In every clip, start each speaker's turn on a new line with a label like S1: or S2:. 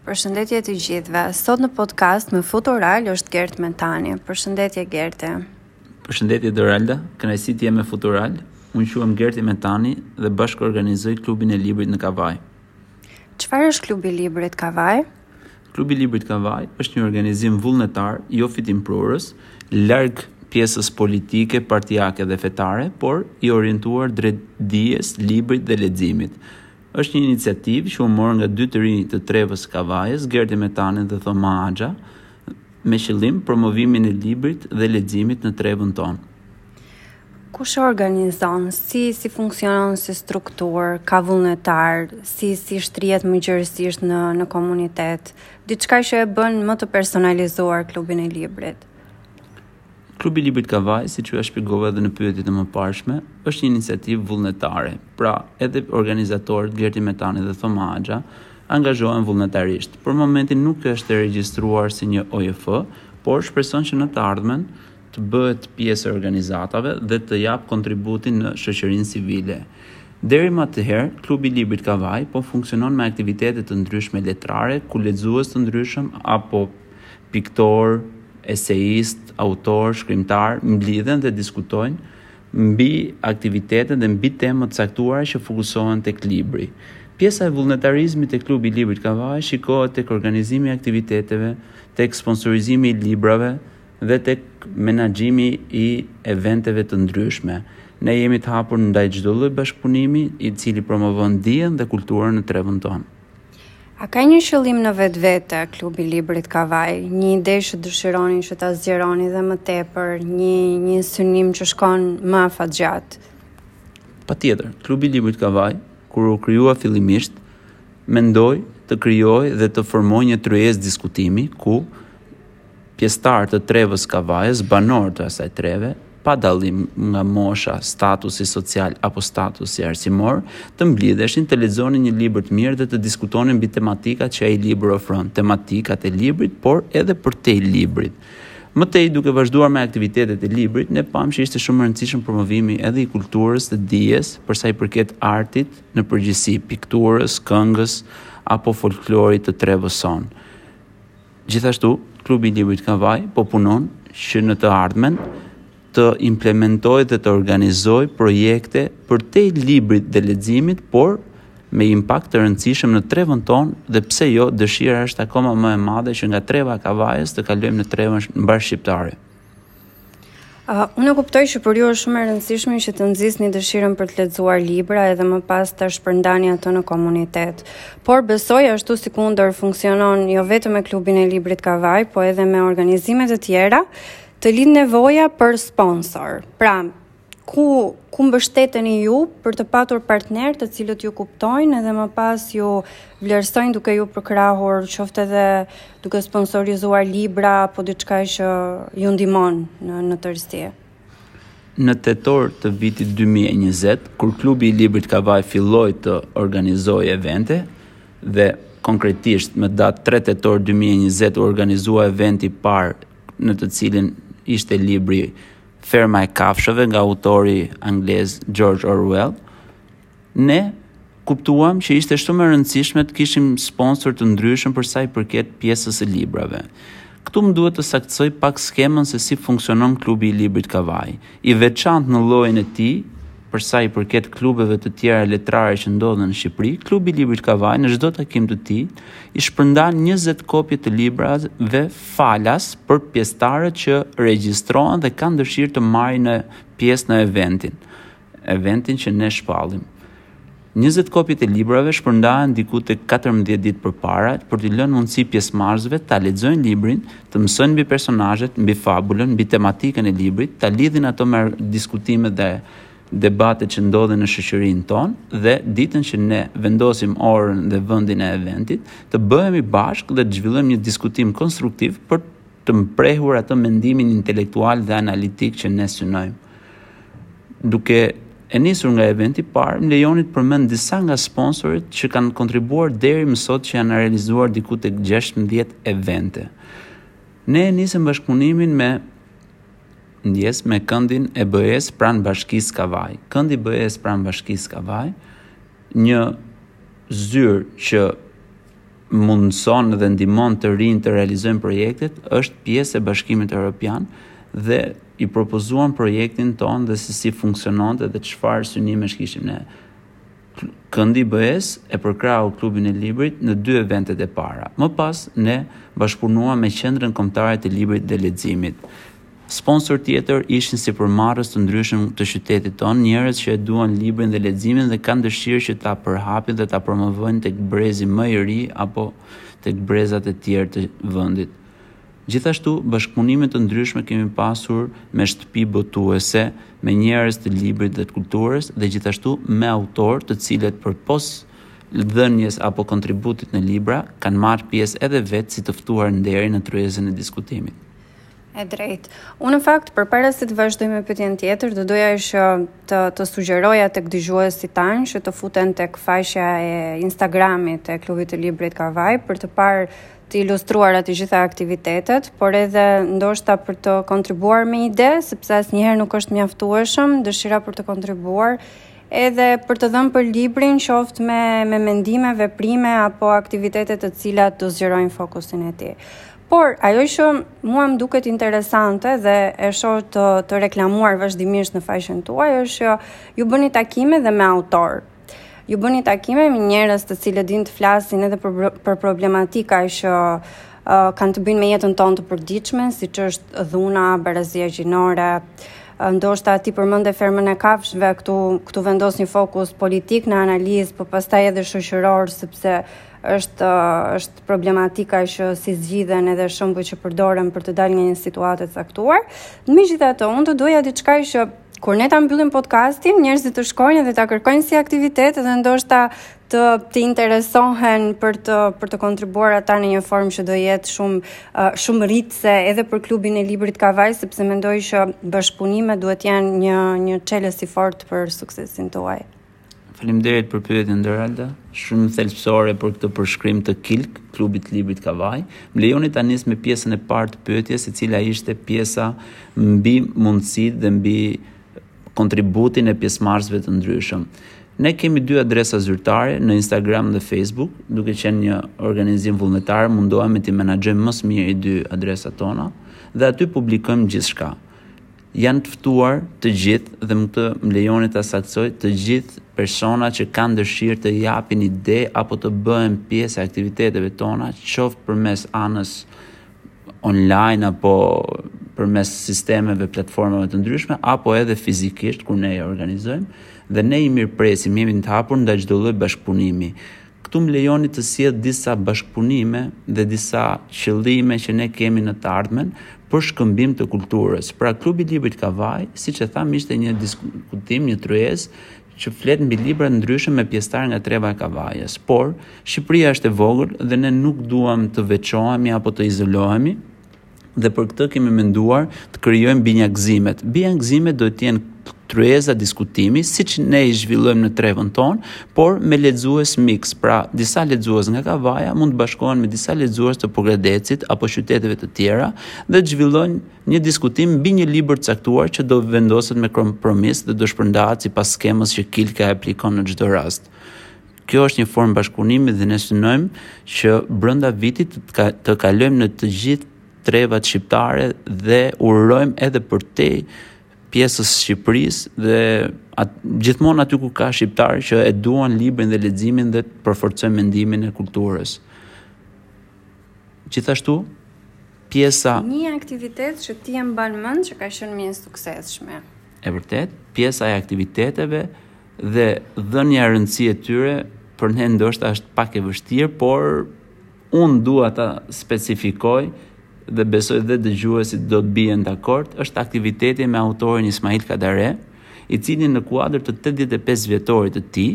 S1: Përshëndetje të gjithëve. Sot në podcast me Futural është Gerti Metani. Përshëndetje Gerti.
S2: Përshëndetje Doralda. Kënaqësi të jem me Futural. Unë quhem Gerti Metani dhe bashkorganizoj klubin e librit në Kavajë.
S1: Çfarë është klubi i librit Kavaj?
S2: Klubi i librit Kavajë është një organizim vullnetar, jo fitimprurës, larg pjesës politike, partiake dhe fetare, por i orientuar drejt dijes, librit dhe leximit. Është një iniciativë që u mor nga dy të rinj të trevës së Kavajës, Gerti Metani dhe Thoma Haxha, me qëllim promovimin e librit dhe leximit në trevën tonë.
S1: Kush e organizon, si si funksionon si strukturë, ka vullnetarë, si si shtrihet më gjerësisht në në komunitet, diçka që e bën më të personalizuar klubin e librit.
S2: Klubi i Librit Kavajë, siç jua shpjegova edhe në pyetjen e mëparshme, është një iniciativë vullnetare. Pra, edhe organizatorët Gerti Metani dhe Thoma Haxha angazhohen vullnetarisht. Për momentin nuk është e regjistruar si një OJF, por shpreson që në të ardhmen të bëhet pjesë e organizatave dhe të japë kontributin në shoqërinë civile. Deri më atëherë, Klubi i Librit Kavajë po funksionon me aktivitete të ndryshme letrare ku lexues të ndryshëm apo piktorë, eseistë, autorë, shkrimtarë mblidhen dhe diskutojnë mbi aktivitetet dhe mbi tema të caktuara që fokusohen tek libri. Pjesa e vullnetarizmit te Klubi i Librit Kavajë shikohet tek organizimi i aktiviteteve, tek sponsorizimi i librave dhe tek menaxhimi i eventeve të ndryshme. Ne jemi të hapur ndaj çdo lloj bashkëpunimi i cili promovon dijen dhe kulturën në trevën tonë.
S1: A ka një qëllim në vetvete, klubi i Librit Kavajë, një ide që dëshironi që ta zgjeroni dhe më tepër, një, një synim që shkon më
S2: afatgjatë? Patjetër, klubi i Librit Kavajë, kur u krijua fillimisht, mendoi të krijojë dhe të formojë një tryezë diskutimi ku Pjesëtarë të trevës së Kavajës, banorë të asaj treve, pa dallim nga mosha, statusi social apo statusi arsimor, të mblidheshin, të lexonin një libër të mirë dhe të diskutonin mbi tematikat që ai libër ofron, tematikat e librit, por edhe përtej librit. Më tej, duke vazhduar me aktivitetet e librit, ne pamë që ishte shumë i rëndësishëm promovimi edhe i kulturës dhe dijes për sa i përket artit në përgjithësi, pikturës, këngës apo folklorit të trevës sonë. Gjithashtu, Klubi i Librit Kavajë po punon që në të ardhmen të implementojë dhe të organizojë projekte përtej librit dhe leximit, por me impakt të rëndësishëm në trevën tonë dhe pse jo, dëshira është akoma më e madhe që nga treva e Kavajës të kalojmë në trevën mbarëshqiptare.
S1: Uh, unë e kuptoj që për ju është shumë e rëndësishme që të nxisni dëshirën për të lexuar libra edhe më pas t'i shpërndani ato në komunitet. Por besoj ashtu sikundër funksionon jo vetëm me klubin e librit Kavajë, po edhe me organizime të tjera, të lind nevoja për sponsor. Pra, Ku ku mbështeteni ju për të patur partnerë të cilët ju kuptojnë edhe më pas ju vlerësojnë duke ju përkrahur, qoftë edhe duke sponsorizuar libra apo diçka që ju ndihmon në në tërësi.
S2: Në tetor të vitit 2020, kur klubi i librit Kavajë filloi të organizojë evente dhe konkretisht më datë 3 tetor 2020 u organizua eventi i parë në të cilin ishte libri Ferma e Kafshëve nga autori anglez George Orwell, ne kuptuam që ishte shumë e rëndësishme të kishim sponsorë të ndryshëm për sa i përket pjesës së librave. Këtu më duhet të saktësoj pak skemën se si funksionon Klubi i Librit Kavajë, i veçantë në llojin e tij, Për sa i përket klubeve të tjera letrare që ndodhen në Shqipëri, Klubi i Librit Kavajë në çdo takim të tij i shpërndan 20 kopje të librave falas për pjesëtarët që regjistrohen dhe kanë dëshirë të marrin pjesë në eventin, eventin që ne shpallim. Njëzet kopjet e librave shpërndahen diku tek katërmbëdhjetë ditë përpara për t'i lënë mundësi pjesëmarrësve ta lexojnë librin, të mësojnë mbi personazhet, mbi fabulën, mbi tematikën e librit, ta lidhin ato me diskutimet dhe debatet që ndodhin në shoqërinë tonë dhe, ditën që ne vendosim orën dhe vendin e eventit, të bëhemi bashkë dhe të zhvillojmë një diskutim konstruktiv për të mprehur atë mendimin intelektual dhe analitik që ne synojmë. Duke e nisur nga eventi i parë, më lejoni të përmend disa nga sponsorët që kanë kontribuar deri më sot që janë realizuar diku tek 16 evente. Ne e nisëm bashkëpunimin me, ndjesë, me këndin e BE-s pranë Bashkisë Kavajë. Këndi i BE-s pranë Bashkisë Kavajë, një zyrë që mundëson dhe ndihmon të rinjtë të realizojnë projektet, është pjesë e Bashkimit Europian dhe i propozuam projektin tonë dhe se si funksiononte dhe çfarë synimesh kishim ne. Këndi i BE-së e përkrahu Klubin e Librit në dy eventet e para. Më pas ne bashkëpunuam me Qendrën Kombëtare të Librit dhe Leximit. Sponsor tjetër ishin sipërmarrës të ndryshëm të qytetit tonë, njerëz që e duan librin dhe leximin dhe kanë dëshirë që ta përhapin dhe ta promovojnë tek brezi më i ri apo tek brezat e tjerë të vendit. Gjithashtu, bashkëpunime të ndryshme kemi pasur me shtëpi botuese, me njerëz të librit dhe të kulturës dhe gjithashtu me autorë të cilët përpos dhënies apo kontributit në libra, kanë marrë pjesë edhe vetë si të ftuar nderi në tryezën e diskutimit.
S1: E drejtë. Unë në fakt përpara se të vazhdoj me pyetjen tjetër, do doja që të të sugjeroja tek dëgjuesit tanë që të futen tek faqja e Instagramit e Klubit të Librit Kavajë për të parë të ilustruara të gjitha aktivitetet, por edhe ndoshta për të kontribuar me ide, sepse asnjëherë nuk është mjaftueshëm dëshira për të kontribuar edhe për të dhënë për librin qoftë me me mendime, veprime apo aktivitete të cilat do zgjerojnë fokusin e tij. Por, ajo që mua më duket interesante dhe e shoh të, të reklamuar vazhdimisht në faqen tuaj është që ju bëni takime dhe me autorë. Ju bëni takime me njerëz të cilët dinë të flasin edhe për, për problematika që uh, kanë të bëjnë me jetën tonë të përditshme, siç është dhuna, barazia gjinore, ndoshta ti përmende fermën e kafshëve, këtu këtu vendos një fokus politik në analizë, por pastaj edhe shoqëror sepse është është problematika që si zgjidhen edhe shembuj që përdoren për të dalë nga një situatë e caktuar. Megjithatë, unë do doja diçka që kur ne ta mbyllim podcastin, njerëzit të shkojnë dhe ta kërkojnë si aktivitet dhe ndoshta të të interesohen për të për të kontribuar ata në një formë që do jetë shumë uh, shumë rritëse edhe për klubin e librit Kavajë sepse mendoj që bashkëpunimet duhet të jenë një një çelës i fortë për suksesin tuaj.
S2: Faleminderit për pyetjen Doralda, shumë thelbësore për këtë përshkrim të KILK, Klubit të Librit Kavajë. Më lejoni ta nis me pjesën e parë të pyetjes, e cila ishte pjesa mbi mundësitë dhe mbi kontributin e pjesëmarrësve të ndryshëm. Ne kemi dy adresa zyrtare në Instagram dhe Facebook, duke qenë një organizim vullnetar, mundohemi t'i menaxhojmë më së miri dy adresat tona dhe aty publikojmë gjithçka. Janë të ftuar të gjithë dhe mund të më lejoni ta saktësoj, të gjithë persona që kanë dëshirë të japin ide apo të bëhen pjesë e aktiviteteve tona, qoftë përmes anës online apo përmes sistemeve, platformave të ndryshme apo edhe fizikisht kur ne i organizojmë dhe ne i mirëpresim, jemi të hapur ndaj çdo lloj bashkëpunimi. Këtu më lejoni të sjell disa bashkëpunime dhe disa qëllime që ne kemi në të ardhmen për shkëmbim të kulturës. Pra, Klubi i Librit Kavajë, siç e thamë, ishte një diskutim, një tryezë që flet mbi libra të ndryshëm me pjesëtarë nga treva e Kavajës. Por, Shqipëria është e vogël dhe ne nuk duam të veçohemi apo të izolohemi, dhe për këtë kemi menduar të krijojmë binjakëzimet. Binjakëzimet do të jenë tryeza diskutimi, siç ne i zhvillojmë në trevën tonë, por me lexues miks, pra disa lexues nga Kavaja mund të bashkohen me disa lexues të Pogradecit apo qyteteve të tjera dhe të zhvillojnë një diskutim mbi një libër të caktuar që do vendoset me kompromis dhe do shpërndahet sipas skemës që Kilka e aplikon në çdo rast. Kjo është një formë bashkëpunimi dhe ne synojmë që brenda vitit të kalojmë në të gjithë trevat shqiptare dhe urojmë edhe përtej pjesës së Shqipërisë dhe at, gjithmonë aty ku ka shqiptarë që e duan librin dhe leximin dhe të përforcojnë mendimin e kulturës. Gjithashtu, pjesa...
S1: Një aktivitet që ti e mban mend që ka qenë më i suksesshëm.
S2: E vërtet, pjesa e aktiviteteve dhe dhënia e rëndësisë tyre për ne ndoshta është pak e vështirë, por unë dua ta specifikoj dhe besoj dhe dëgjuesit do të bien dakord, është aktiviteti me autorin Ismail Kadare, i cili në kuadër të 85 vjetorit të tij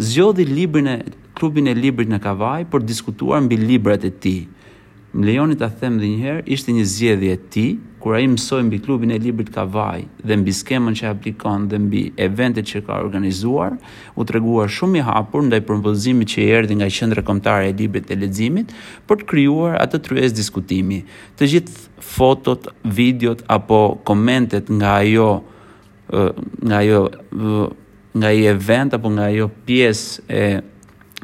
S2: zgjodhi librin e klubin e librit në Kavajë për diskutuar mbi librat e tij. Më lejoni ta them edhe një herë, ishte një zgjedhje e tij, kur ai mësoi mbi klubin e librit Kavajë dhe mbi skemën që aplikon dhe mbi eventet që ka organizuar, u tregua shumë i hapur ndaj propozimit që i erdhi nga Qendra Kombëtare e Librit dhe Leximit për të krijuar atë tryezë diskutimi. Të gjithë fotot, videot apo komentet nga ajo nga ajo nga ai event apo nga ajo pjesë e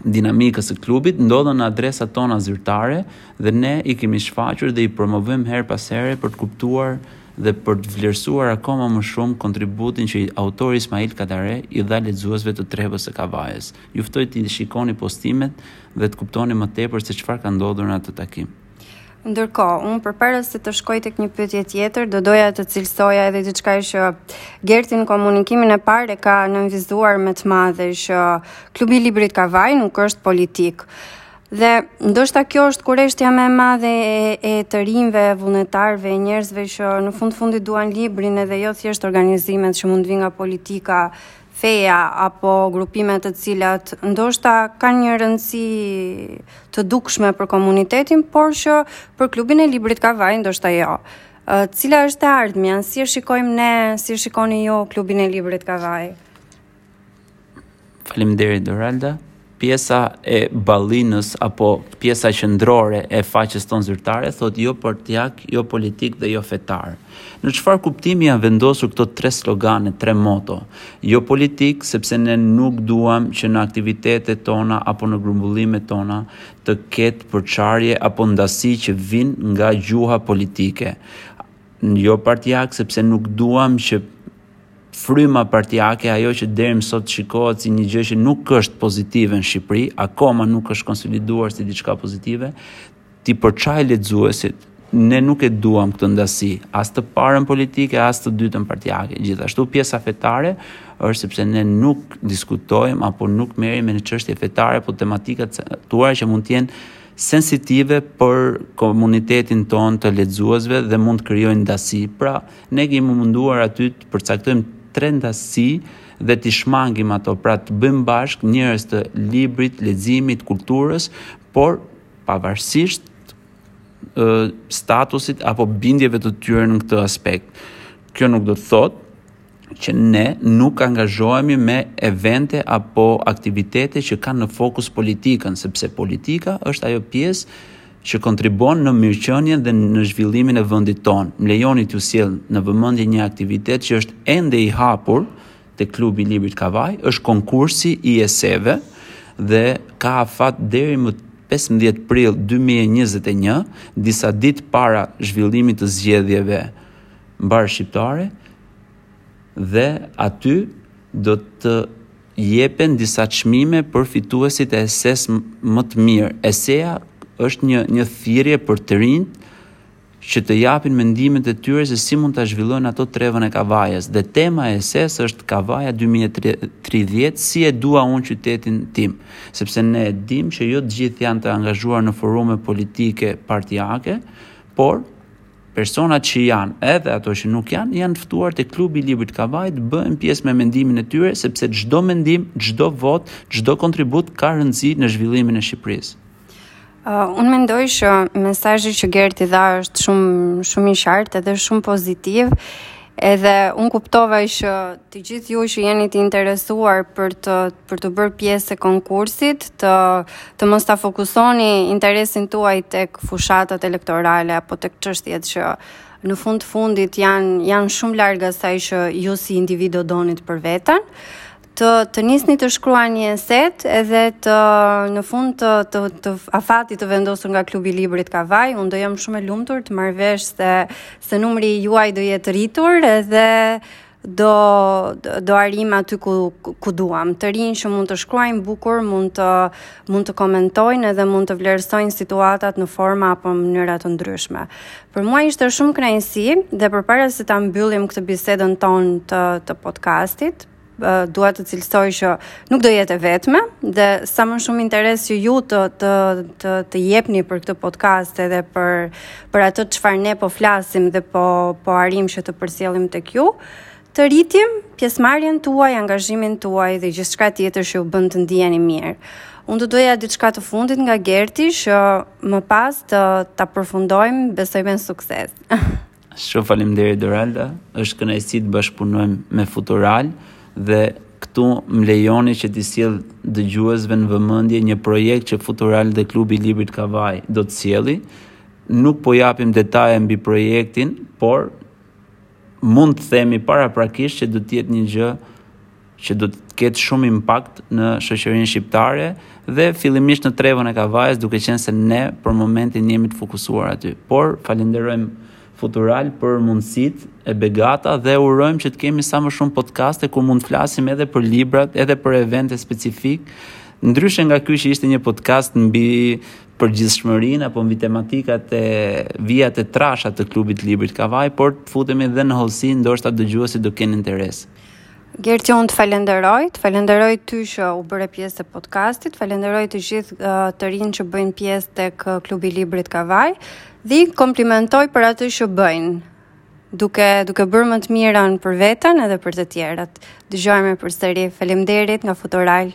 S2: dinamikës së klubit ndodhen në adresat tona zyrtare dhe ne i kemi shfaqur dhe i promovojmë herë pas here për të kuptuar dhe për të vlerësuar akoma më shumë kontributin që autori Ismail Kadare i dha lexuesve të trevës së Kavajës. Ju ftoj t'i shikoni postimet dhe të kuptoni më tepër se çfarë ka ndodhur në atë takim.
S1: Ndërkohë, unë përpara se të shkoj tek një pyetje tjetër, do doja të cilësoja edhe diçka që Gerti në komunikimin e parë e ka nënvizuar me të madhe që klubi i librit Kavajë, nuk është politik. Dhe ndoshta kjo është kureshtja më e madhe e, e të rinjve, vullnetarëve, njerëzve që në fund fundit duan librin edhe jo thjesht organizimet që mund të vinë nga politika feja apo grupime të cilat ndoshta kanë një rëndësi të dukshme për komunitetin, por që për klubin e librit Kavajë ndoshta jo. Cila është e ardhmja? Si e shikojmë ne, si e shikoni ju klubin e librit ka vaj?
S2: Faleminderit Doralda. Pjesa e ballinës apo pjesa qendrore e faqes tonë zyrtare thotë jo partiak, jo politik dhe jo fetar. Në çfarë kuptimi janë vendosur këto tre slogane, tre moto? Jo politik, sepse ne nuk duam që në aktivitetet tona apo në grumbullimet tona të ketë përçarje apo ndasi që vijnë nga gjuha politike. Jo partiak, sepse nuk duam që Fryma partiake, ajo që deri më sot shikohet si një gjë që nuk është pozitive në Shqipëri, akoma nuk është konsoliduar si diçka pozitive, ti përçaj lexuesit, ne nuk e duam këtë ndasi, as të parën politike, as të dytën partiake. Gjithashtu pjesa fetare është sepse ne nuk diskutojmë apo nuk merremi me çështje fetare apo tematika të caktuara që mund të jenë sensitive për komunitetin tonë të lexuesve dhe mund të krijojnë ndasi. Pra, Ne kemi munduar aty të përcaktojmë tre ndasi dhe t'i shmangim ato, pra të bëjmë bashkë njerëz të librit, leximit, kulturës, por pavarësisht statusit apo bindjeve të tyre në këtë aspekt. Kjo nuk do të thotë që ne nuk angazhohemi me evente apo aktivitete që kanë në fokus politikën, sepse politika është ajo pjesë që kontribuon në mirëqenien dhe në zhvillimin e vendit tonë. Më lejoni t'ju sjell në vëmendje një aktivitet që është ende i hapur te klubi i librit Kavajë, është konkursi i eseve dhe ka afat deri më 15 prill 2021, disa ditë para zhvillimit të zgjedhjeve mbarëshqiptare dhe aty do të jepen disa çmime për fituesit e esesë më të mirë. Eseja është një një thirrje për të rinjtë që të japin mendimet e tyre se si mund ta zhvillojnë ato trevën e Kavajës dhe tema e esesë është Kavaja 2030 si e dua unë qytetin tim, sepse ne e dimë që jo të gjithë janë të angazhuar në forume politike partiake, por Personat që janë, edhe ato që nuk janë, janë të ftuar te Klubi i Librit Kavajë të bëhen pjesë me mendimin e tyre, sepse çdo mendim, çdo votë, çdo kontribut ka rëndësi në zhvillimin e Shqipërisë.
S1: Uh, unë mendoj që mesazhi që Gerti dha është shumë shumë i qartë edhe shumë pozitiv. Edhe unë kuptova që të gjithë ju që jeni të interesuar për të për t'u bërë pjesë e konkursit, të, të mos ta fokusoni interesin tuaj tek fushatat elektorale apo tek çështjet që në fund fundit janë janë shumë larg asaj që ju si individ do donit për veten të të nisni të shkruani esetë edhe të në fund të të, të afati të vendosur nga klubi i librit Kavajë unë do jam shumë e lumtur të marr vesh se se numri juaj do jetë rritur edhe do do arrijmë aty ku ku duam. Të rinj që mund të shkruajnë bukur, mund të mund të komentojnë dhe mund të vlerësojnë situatat në forma apo në mënyra të ndryshme. Për mua ishte shumë kënaqësi dhe përpara se ta mbyllim këtë bisedën tonë të të podcastit, dua të cilësoj që nuk do jetë e vetme dhe sa më shumë interes që ju të të të, të jepni për këtë podcast edhe për për atë çfarë ne po flasim dhe po po arrijmë që të përcjellim tek ju, të rritim pjesëmarrjen tuaj, angazhimin tuaj dhe gjithçka tjetër që ju bën të ndiheni mirë. Unë do doja diçka të fundit nga Gerti që më pas ta përfundojmë, besoj me sukses.
S2: Shumë faleminderit Doralda. Është kënaqësi të bashkëpunojmë me Futural. Dhe këtu më lejoni që t'i sjell dëgjuesve në vëmendje një projekt që Futural dhe Klubi i Librit Kavajë do të sjellë. Nuk po japim detaje mbi projektin, por mund të themi paraprakisht që do të jetë një gjë që do të ketë shumë impakt në shoqërinë shqiptare dhe fillimisht në trevën e Kavajës, duke qenë se ne për momentin jemi të fokusuar aty. Por falenderojmë Futural për mundësitë e begata dhe urojmë që të kemi sa më shumë podcaste ku mund të flasim edhe për librat, edhe për evente specifike. Ndryshe nga ky që ishte një podcast mbi përgjithshmërinë apo mbi tematikat e vijat e trasha të klubit të librit Kavajë, por të futemi edhe në hollësi, ndoshta dëgjuesit do kenë interes.
S1: Gerti, unë të falenderoj, të falenderoj ty që u bëre pjesë e podcastit, falenderoj të gjithë uh, të rinjtë që bëjnë pjesë te Klubi i Librit Kavajë, dhe i komplimentoj për atë që bëjnë, duke, duke bërë më të mirën për veten edhe për të tjerët. Dëgjohemi përsëri, falemderit nga Futural.